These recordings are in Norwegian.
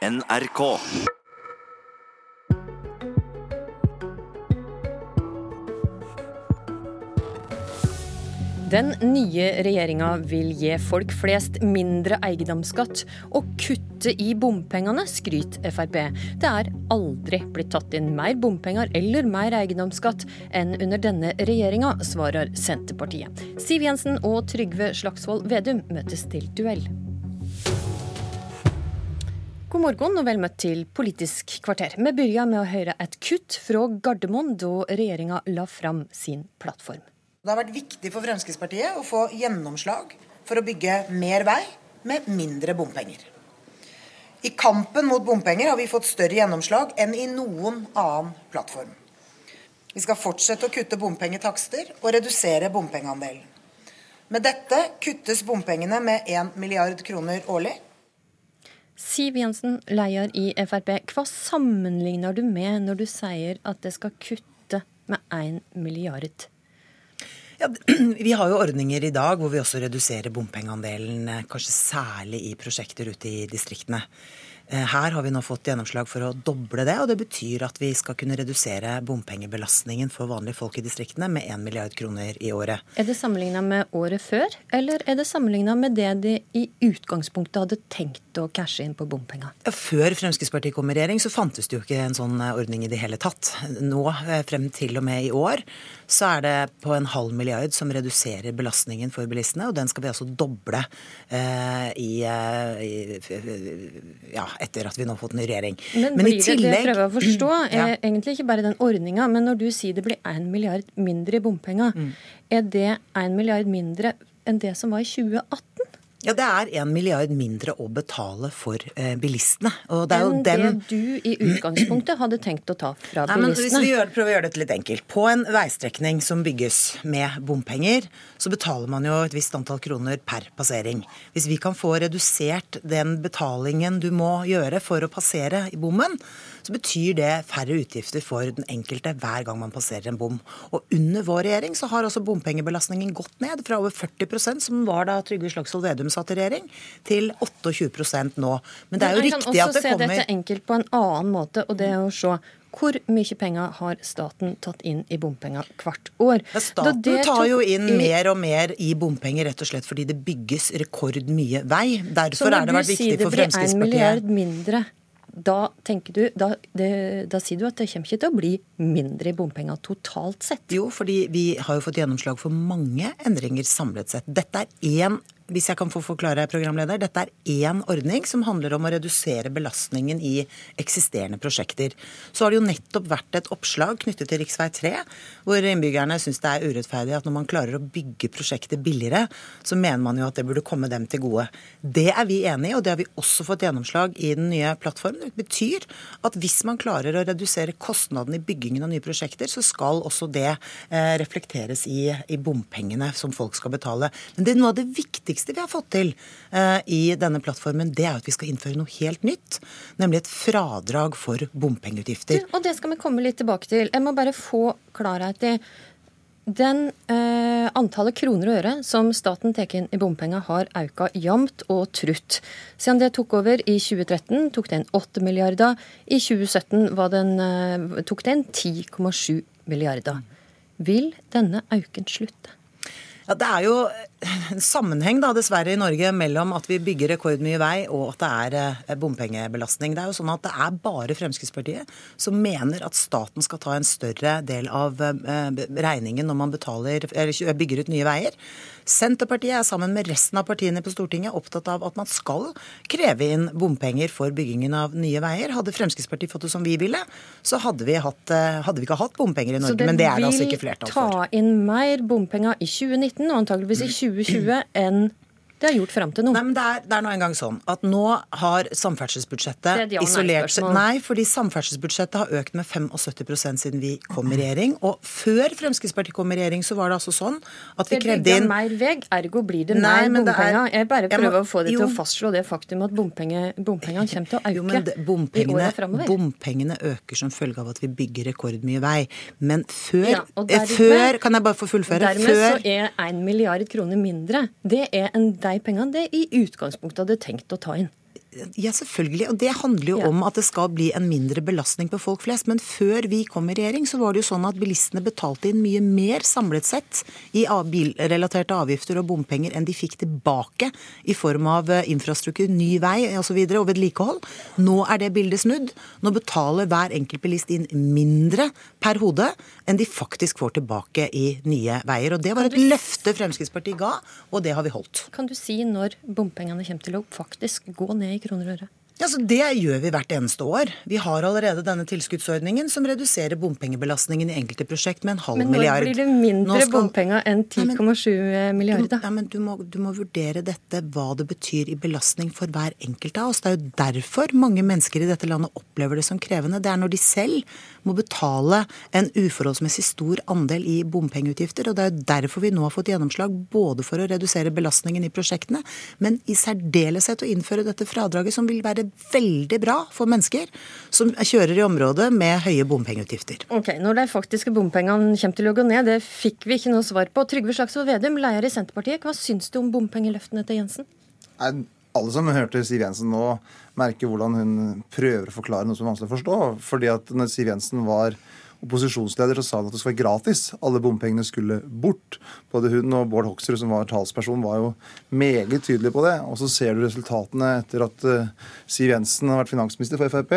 NRK. Den nye regjeringa vil gi folk flest mindre eiendomsskatt og kutte i bompengene, skryter Frp. Det er aldri blitt tatt inn mer bompenger eller mer eiendomsskatt enn under denne regjeringa, svarer Senterpartiet. Siv Jensen og Trygve Slagsvold Vedum møtes til duell. God morgen og vel møtt til Politisk kvarter. Vi begynner med å høre et kutt fra Gardermoen da regjeringa la fram sin plattform. Det har vært viktig for Fremskrittspartiet å få gjennomslag for å bygge mer vei med mindre bompenger. I kampen mot bompenger har vi fått større gjennomslag enn i noen annen plattform. Vi skal fortsette å kutte bompengetakster og redusere bompengeandelen. Med dette kuttes bompengene med 1 milliard kroner årlig. Siv Jensen, leder i Frp. Hva sammenligner du med når du sier at det skal kutte med 1 milliard? Ja, vi har jo ordninger i dag hvor vi også reduserer bompengeandelen, eh, kanskje særlig i prosjekter ute i distriktene. Eh, her har vi nå fått gjennomslag for å doble det, og det betyr at vi skal kunne redusere bompengebelastningen for vanlige folk i distriktene med 1 milliard kroner i året. Er det sammenligna med året før, eller er det sammenligna med det de i utgangspunktet hadde tenkt å cashe inn på bompenger? Før Fremskrittspartiet kom i regjering, så fantes det jo ikke en sånn eh, ordning i det hele tatt. Nå, eh, frem til og med i år, så er det på en halv milliard som reduserer belastningen for bilistene, og den skal vi altså doble eh, i, i ja, etter at vi nå har fått ny regjering. Men, men blir i tillegg, det, det jeg prøver å forstå, ja. er egentlig ikke bare den ordninga, men når du sier det blir 1 milliard mindre i bompenger, mm. er det 1 milliard mindre enn det som var i 2018? Ja, det er en milliard mindre å betale for eh, bilistene. Og det er jo den... det du i utgangspunktet hadde tenkt å ta fra Nei, bilistene. hvis vi gjør, prøver å gjøre dette litt enkelt. På en veistrekning som bygges med bompenger, så betaler man jo et visst antall kroner per passering. Hvis vi kan få redusert den betalingen du må gjøre for å passere i bommen, så betyr det færre utgifter for den enkelte hver gang man passerer en bom. Og under vår regjering så har altså bompengebelastningen gått ned fra over 40% som var da Trygve Slagsvold Vedum satt i regjering, til 28% nå. Men det er jo riktig at det kommer Man kan også se dette enkelt på en annen måte, og det er å se hvor mye penger har staten tatt inn i bompenger hvert år? Ja, staten tar jo inn mer og mer i bompenger rett og slett fordi det bygges rekordmye vei. Derfor er det vært viktig for Fremskrittspartiet. Så når du sier det blir en milliard mindre da tenker du, da, det, da, sier du at det kommer ikke til å bli mindre bompenger totalt sett? Jo, fordi vi har jo fått gjennomslag for mange endringer samlet sett. Dette er én hvis jeg kan få forklare, programleder, dette er én ordning som handler om å redusere belastningen i eksisterende prosjekter. Så har det jo nettopp vært et oppslag knyttet til rv. 3, hvor innbyggerne syns det er urettferdig at når man klarer å bygge prosjektet billigere, så mener man jo at det burde komme dem til gode. Det er vi enig i, og det har vi også fått gjennomslag i den nye plattformen. Det betyr at hvis man klarer å redusere kostnadene i byggingen av nye prosjekter, så skal også det eh, reflekteres i, i bompengene som folk skal betale. Men det er noe av det viktigste viktigste vi har fått til eh, i denne plattformen, det er at vi skal innføre noe helt nytt. Nemlig et fradrag for bompengeutgifter. Og det skal vi komme litt tilbake til. Jeg må bare få klarhet i den eh, antallet kroner og øre som staten tar inn i bompenger, har økt jevnt og trutt. Siden det tok over i 2013, tok det inn 8 milliarder. I 2017 den, eh, tok det inn 10,7 milliarder. Vil denne auken slutte? Ja, Det er jo en sammenheng da, dessverre i Norge mellom at vi bygger rekordmye vei og at det er eh, bompengebelastning. Det er jo sånn at det er bare Fremskrittspartiet som mener at staten skal ta en større del av eh, regningen når man betaler, bygger ut nye veier. Senterpartiet er sammen med resten av partiene på Stortinget opptatt av at man skal kreve inn bompenger for byggingen av nye veier. Hadde Fremskrittspartiet fått det som vi ville, så hadde vi, hatt, eh, hadde vi ikke hatt bompenger i Norge. Men det er det altså ikke flertall for. Så det vil ta inn mer bompenger i 2019 og antageligvis i 2020 enn det har gjort fram til nå. Nei, men det er, det er nå engang sånn at nå har samferdselsbudsjettet isolert seg Nei, fordi samferdselsbudsjettet har økt med 75% siden vi kom i regjering. Og før Fremskrittspartiet kom i regjering, så var det altså sånn at vi krevde inn mer vei, ergo blir det mer bompenger. Jeg bare prøver må, å få det til å fastslå det faktum at bompengene kommer til å øke jo, men det, bompengene, i åra framover. Bompengene øker som følge av at vi bygger rekordmye vei. Men før, ja, dermed, før Kan jeg bare få fullføre? Dermed før, så er 1 milliard kroner mindre. Det er en de pengene det i utgangspunktet hadde tenkt å ta inn. Ja, selvfølgelig. Og det handler jo ja. om at det skal bli en mindre belastning på folk flest. Men før vi kom i regjering, så var det jo sånn at bilistene betalte inn mye mer samlet sett i bilrelaterte avgifter og bompenger enn de fikk tilbake i form av eh, infrastruktur, ny vei osv. Og, og vedlikehold. Nå er det bildet snudd. Nå betaler hver enkelt bilist inn mindre per hode enn de faktisk får tilbake i nye veier. Og det var et løfte Fremskrittspartiet ga, og det har vi holdt. Kan du si når bompengene kommer til å faktisk gå ned i kroner og øre? Ja, så Det gjør vi hvert eneste år. Vi har allerede denne tilskuddsordningen som reduserer bompengebelastningen i enkelte prosjekt med en halv milliard. Men når blir det mindre skal... bompenger enn 10,7 milliarder? Ja, men du må, du må, vurdere dette, hva det betyr i belastning for hver enkelt av oss. Det er jo derfor mange mennesker i dette landet opplever det som krevende. Det er når de selv må betale en uforholdsmessig stor andel i bompengeutgifter. Og det er jo derfor vi nå har fått gjennomslag både for å redusere belastningen i prosjektene, men i særdeleshet å innføre dette fradraget som vil være veldig bra for mennesker som kjører i området med høye bompengeutgifter. Ok, Når de faktiske bompengene kommer til å gå ned, det fikk vi ikke noe svar på. Trygve Slagsvold Vedum, leder i Senterpartiet, hva syns du om bompengeløftene til Jensen? Nei, alle som hørte Siv Jensen nå, merker hvordan hun prøver å forklare noe som er vanskelig å forstå. Fordi at når Siv Jensen var opposisjonsleder så sa han at det skulle være gratis. Alle bompengene skulle bort. Både hun og Bård Hoksrud, som var talsperson, var jo meget tydelige på det. Og så ser du resultatene etter at uh, Siv Jensen har vært finansminister for Frp.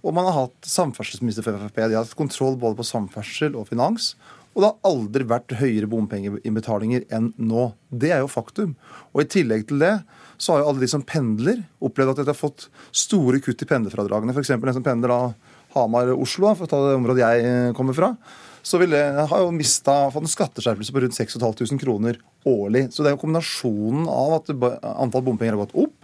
Og man har hatt samferdselsminister for Frp. De har hatt kontroll både på samferdsel og finans. Og det har aldri vært høyere bompengeinnbetalinger enn nå. Det er jo faktum. Og i tillegg til det så har jo alle de som pendler, opplevd at de har fått store kutt i pendlerfradragene. F.eks. den som pendler da Hamar-Oslo, for å ta det området jeg eh, kommer fra, så ville, har jo mista, fått en skatteskjerpelse på rundt 6500 kroner årlig. Så det er jo kombinasjonen av at antall bompenger har gått opp,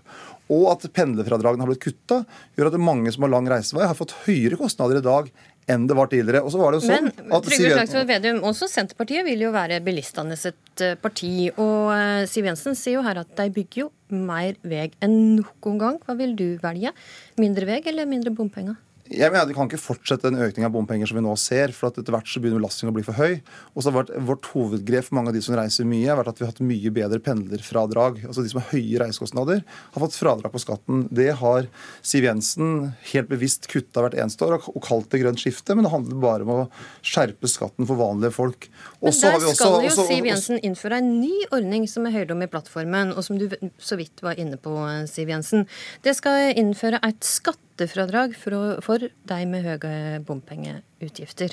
og at pendlerfradragene har blitt kutta, gjør at mange som har lang reisevei, har fått høyere kostnader i dag enn det var tidligere. Og så var det jo sånn Men Trygve Slagsvold Vedum, også Senterpartiet vil jo være bilistenes et eh, parti. Og eh, Siv Jensen sier jo her at de bygger jo mer vei enn noen gang. Hva vil du velge? Mindre vei eller mindre bompenger? Jeg mener Vi kan ikke fortsette en økning av bompenger som vi nå ser. for at Etter hvert så begynner belastningen å bli for høy. Og så har vært Vårt hovedgrep for mange av de som reiser mye, har vært at vi har hatt mye bedre pendlerfradrag. Altså De som har høye reisekostnader, har fått fradrag på skatten. Det har Siv Jensen helt bevisst kutta hvert eneste år og kalt det grønt skifte. Men det handler bare om å skjerpe skatten for vanlige folk. Også men der skal også, jo Siv Jensen innføre en ny ordning som er hørt om i plattformen, og som du så vidt var inne på, Siv Jensen. Det skal innføre et skatt skattefradrag for, for deg med høye bompengeutgifter.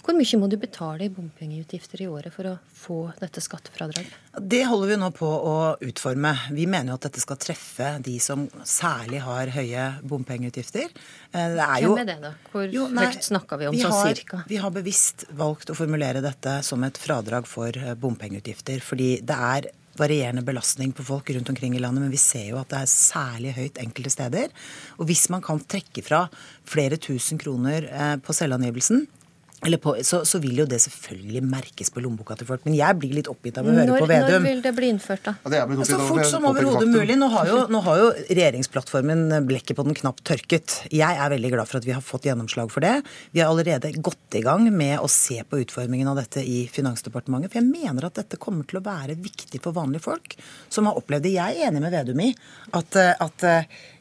Hvor mye må du betale i bompengeutgifter i året for å få dette skattefradraget? Det holder vi nå på å utforme. Vi mener jo at dette skal treffe de som særlig har høye bompengeutgifter. Eh, det er jo, Hvem er det, da? Hvor jo, nei, høyt snakker vi om vi sånn har, cirka? Vi har bevisst valgt å formulere dette som et fradrag for eh, bompengeutgifter. Fordi det er varierende belastning på folk rundt omkring i landet, men vi ser jo at det er særlig høyt enkelte steder. Og hvis man kan trekke fra flere tusen kroner eh, på selvangivelsen, på, så, så, vil jo det selvfølgelig merkes på lommeboka til folk. Men jeg blir litt oppgitt av å høre når, på Vedum. Når vil det bli innført, da? Ja, så fort som overhodet mulig. Nå har, jo, nå har, jo, regjeringsplattformen blekket på den knapt tørket. Jeg er veldig glad for at vi har fått gjennomslag for det. Vi har allerede gått i gang med å se på utformingen av dette i Finansdepartementet. For jeg mener at dette kommer til å være viktig for vanlige folk som har opplevd det. Jeg er enig med Vedum i at, at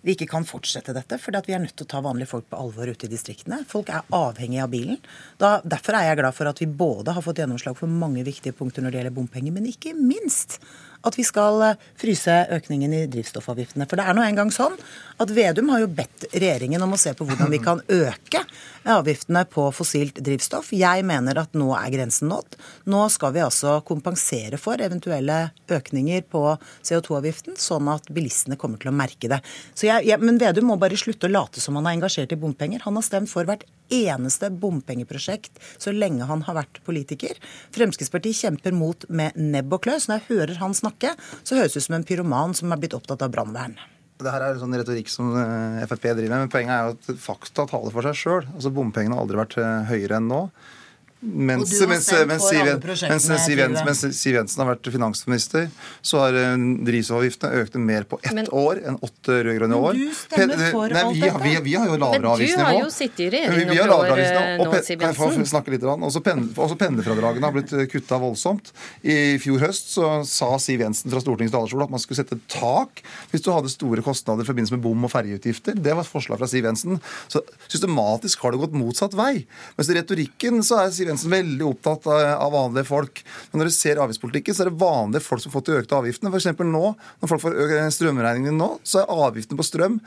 vi ikke kan fortsette dette, fordi vi er nødt til å ta vanlige folk på alvor ute i distriktene. Folk er avhengig av bilen. Da, derfor er jeg glad for at vi både har fått gjennomslag for mange viktige punkter når det gjelder bompenger, men ikke minst at vi skal eh, fryse økningen i drivstoffavgiftene. For det er nå engang sånn at Vedum har jo bedt regjeringen om å se på hvordan vi kan øke avgiftene på fossilt drivstoff. Jeg mener at nå er grensen nådd. Nå skal vi altså kompensere for eventuelle økninger på CO2-avgiften, sånn at bilistene kommer til å merke det. Jeg, jeg, men Vedum må bare slutte å late som han er engasjert i bompenger. Han har stemt for hvert eneste bompengeprosjekt så lenge han har vært politiker. Fremskrittspartiet kjemper mot med nebb og kløs. Når jeg hører han snakke, så høres det ut som en pyroman som er blitt opptatt av brannvern. Det her er sånn retorikk som eh, Frp driver med, men poenget er jo at fakta taler for seg sjøl. Altså, bompengene har aldri vært eh, høyere enn nå. Mens, Og du har mens, mens, Siv, mens, Siv Jensen, mens Siv Jensen har vært finansminister, så har eh, drivstoffavgiftene økt mer på ett Men- år enn åtte rød-grønne Men år. du stemmer for Nei, vi, alt dette. vi, vi har jo Men lavere du har jo sittet i regjering noen år nå, og Jensen. Siv Kan jeg få snakke litt? om Også, også pendlerfradragene har blitt kutta voldsomt. I fjor høst så sa Siv Jensen fra Stortingets talerstol at man skulle sette tak hvis du hadde store kostnader i forbindelse med bom og ferjeutgifter. Det var et forslag fra Siv Jensen. Så systematisk har det gått motsatt vei. Mens i retorikken så er Siv Jensen veldig opptatt av vanlige folk. Men når du ser avgiftspolitikken, så er det vanlige folk som får de økte avgiftene. F.eks. nå, når folk får økt strømregningen nå, så er avgiftene på strøm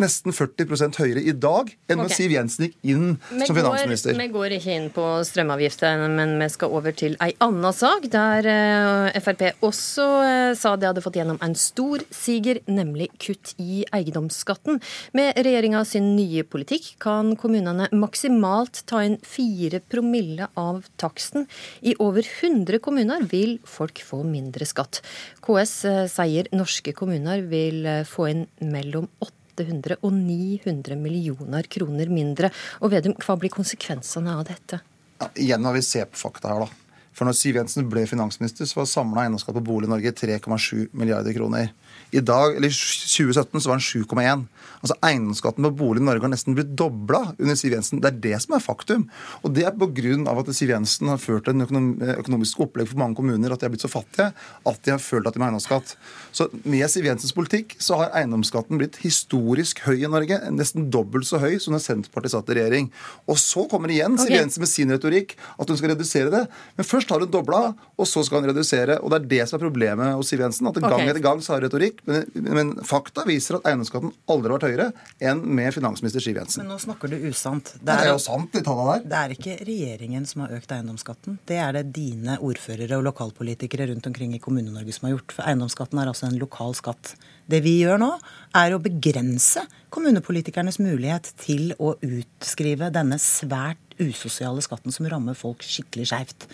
nesten 40% høyere i dag enn når Ok. Siv Jensen gikk inn Vi som går, finansminister. vi går ikke inn på strømavgifter, men vi skal over til ei anna sak, der eh, Frp også eh, sa de hadde fått gjennom en stor siger, nemlig kutt i eiendomsskatten. Med regjeringa sin nye politikk kan kommunene maksimalt ta inn fire promille av taksten. I over 100 kommuner vil folk få mindre skatt. KS eh, sier norske kommuner vil få inn mellom 8 800 og 900 millioner kroner mindre. Og Vedum, hva blir konsekvensene av dette? Ja, igjen når vi ser på fakta her, da. For når Siv Jensen ble finansminister, så var samla eiendomsskatt på bolig i Norge 3,7 milliarder kroner. I dag, eller 2017 så var den 7,1. Altså Eiendomsskatten på bolig i Norge har nesten blitt dobla under Siv Jensen. Det er det som er faktum. Og det er pga. at Siv Jensen har ført en økonom økonomisk opplegg for mange kommuner at de har blitt så fattige at de har følt at de må ha eiendomsskatt. Så med Siv Jensens politikk så har eiendomsskatten blitt historisk høy i Norge. Nesten dobbelt så høy som da Senterpartiet satt i regjering. Og så kommer igjen Siv. Jensen med sin retorikk at hun skal redusere det. Men først har hun dobla, og så skal hun redusere. Og det er det som er problemet hos Siv Jensen. At gang okay. etter gang så har hun retorikk, men, men fakta viser at eiendomsskatten aldri har vært høyere enn med finansminister Siv Jensen. Men nå snakker du usant. Det er jo sant, de tallene der. Det er ikke regjeringen som har økt eiendomsskatten. Det er det dine ordførere og lokalpolitikere rundt omkring i Kommune-Norge som har gjort. For eiendomsskatten er altså en lokal skatt. Det vi gjør nå, er å begrense kommunepolitikernes mulighet til å utskrive denne svært usosiale skatten som rammer folk skikkelig skjevt.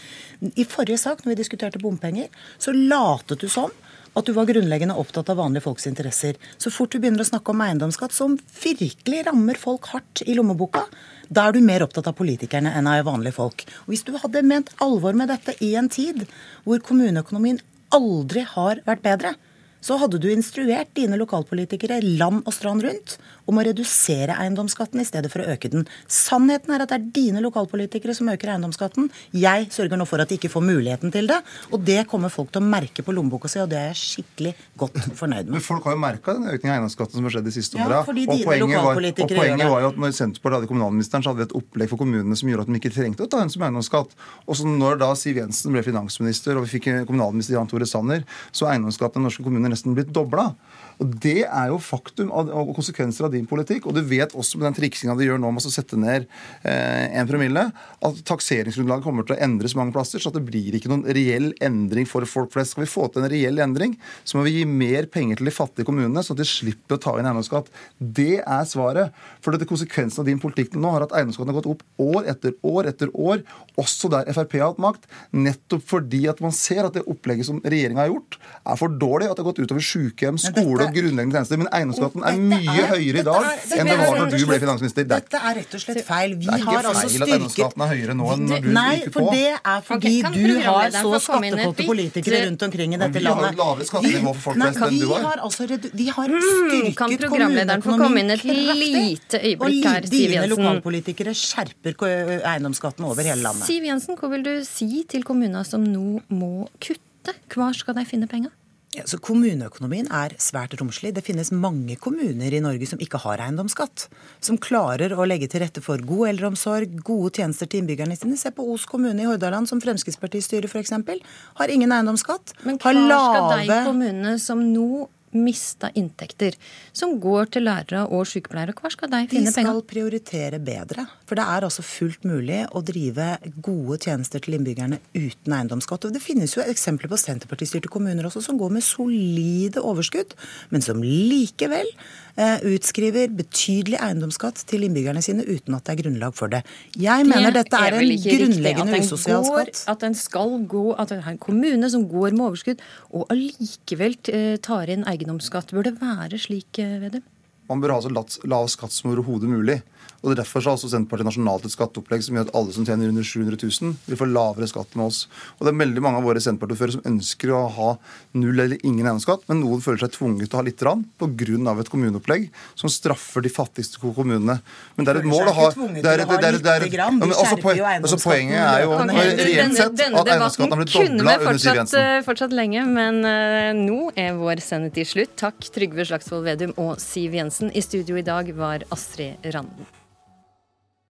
I forrige sak, når vi diskuterte bompenger, så latet du som at du var grunnleggende opptatt av vanlige folks interesser. Så fort du begynner å snakke om eiendomsskatt, som virkelig rammer folk hardt i lommeboka, da er du mer opptatt av politikerne enn av vanlige folk. Og Hvis du hadde ment alvor med dette i en tid hvor kommuneøkonomien aldri har vært bedre, så hadde du instruert dine lokalpolitikere land og strand rundt om å redusere eiendomsskatten i stedet for å øke den. Sannheten er at det er dine lokalpolitikere som øker eiendomsskatten. Jeg sørger nå for at de ikke får muligheten til det, og det kommer folk til å merke på lommeboka si, og det er jeg skikkelig godt fornøyd med. Men folk har jo merka den økningen av eiendomsskatten som har skjedd de siste Ja, åra. fordi og poenget, var, og poenget var jo at når Senterpartiet hadde kommunalministeren, så hadde vi et opplegg for kommunene som gjorde at de ikke trengte å ta hensyn til eiendomsskatt. Og så når da Siv Jensen ble finansminister og vi fikk kommunalminister Jan Tore Sanner, så eiendomsskatten i norske kommuner nesten blitt dobla. Og Det er jo faktum og konsekvenser av din politikk. Og du vet også med den triksinga de gjør nå med å sette ned eh, en promille, at takseringsgrunnlaget kommer til å endres mange plasser, så at det blir ikke noen reell endring for folk flest. Skal vi få til en reell endring, så må vi gi mer penger til de fattige kommunene, så at de slipper å ta inn eiendomsskatt. Det er svaret. For dette konsekvensen av din politikk nå har at eiendomsskatten har gått opp år etter år etter år, også der Frp har hatt makt, nettopp fordi at man ser at det opplegget som regjeringa har gjort, er for dårlig, at det har gått utover sykehjem, skole og grunnleggende tjenester. Men eiendomsskatten er mye er- høyere i dag er- enn det var da du ble finansminister. Er, Dette er rett og slett feil. Vi det er ikke har altså feil at eiendomsskatten er høyere nå enn når du Nei, gikk for på. det er fordi du har så skattekåte politikere rundt omkring i dette landet. vi har lavere skattenivå for folk flest enn vi du har. har altså redu- vi har Mm, styrket kan programlederen få komme inn et lite øyeblikk her, Og Siv dine Jensen? lokalpolitikere skjerper eiendomsskatten over hele landet. Siv Jensen, hva vil du si til kommuner som nå må kutte? Hvor skal de finne penger? Ja, så Kommuneøkonomien er svært romslig. Det finnes mange kommuner i Norge som ikke har eiendomsskatt. Som klarer å legge til rette for god eldreomsorg, gode tjenester til innbyggerne sine. Se på Os kommune i Hordaland, som Fremskrittspartiet styrer f.eks. Har ingen eiendomsskatt. Men har hva skal de kommunene som nå mista inntekter, som går til lærere og sykepleiere, hvor skal de finne penger? De skal penger? prioritere bedre. For det er altså fullt mulig å drive gode tjenester til innbyggerne uten eiendomsskatt. Og det finnes jo eksempler på Senterpartistyrte kommuner også som går med solide overskudd, men som likevel eh, utskriver betydelig eiendomsskatt til innbyggerne sine uten at det er grunnlag for det. Jeg mener dette er er en grunnleggende usosial skatt. At den skal gå, at en kommune som går med overskudd, og allikevel eh, tar inn eiendomsskatt. Bør det være slik, eh, Vedum? Man bør ha så lav skatt som overhodet mulig. Og det er Derfor så har også Senterpartiet nasjonalt et skatteopplegg som gjør at alle som tjener under 700 000, vil få lavere skatt med oss. Og det er veldig mange av våre Senterpartiordførere som ønsker å ha null eller ingen eiendomsskatt, men noen føler seg tvunget til å ha litt pga. et kommuneopplegg som straffer de fattigste kommunene. Men det er et mål å ha det er, det er, det er, ja, også, også Poenget er jo reelt sett at eiendomsskatten har blitt dobla under Siv Jensen. Kunne vi fortsatt lenge, men uh, nå er vår sendetid slutt. Takk Trygve Slagsvold Vedum og Siv Jensen. I studio i dag var Astrid Randen.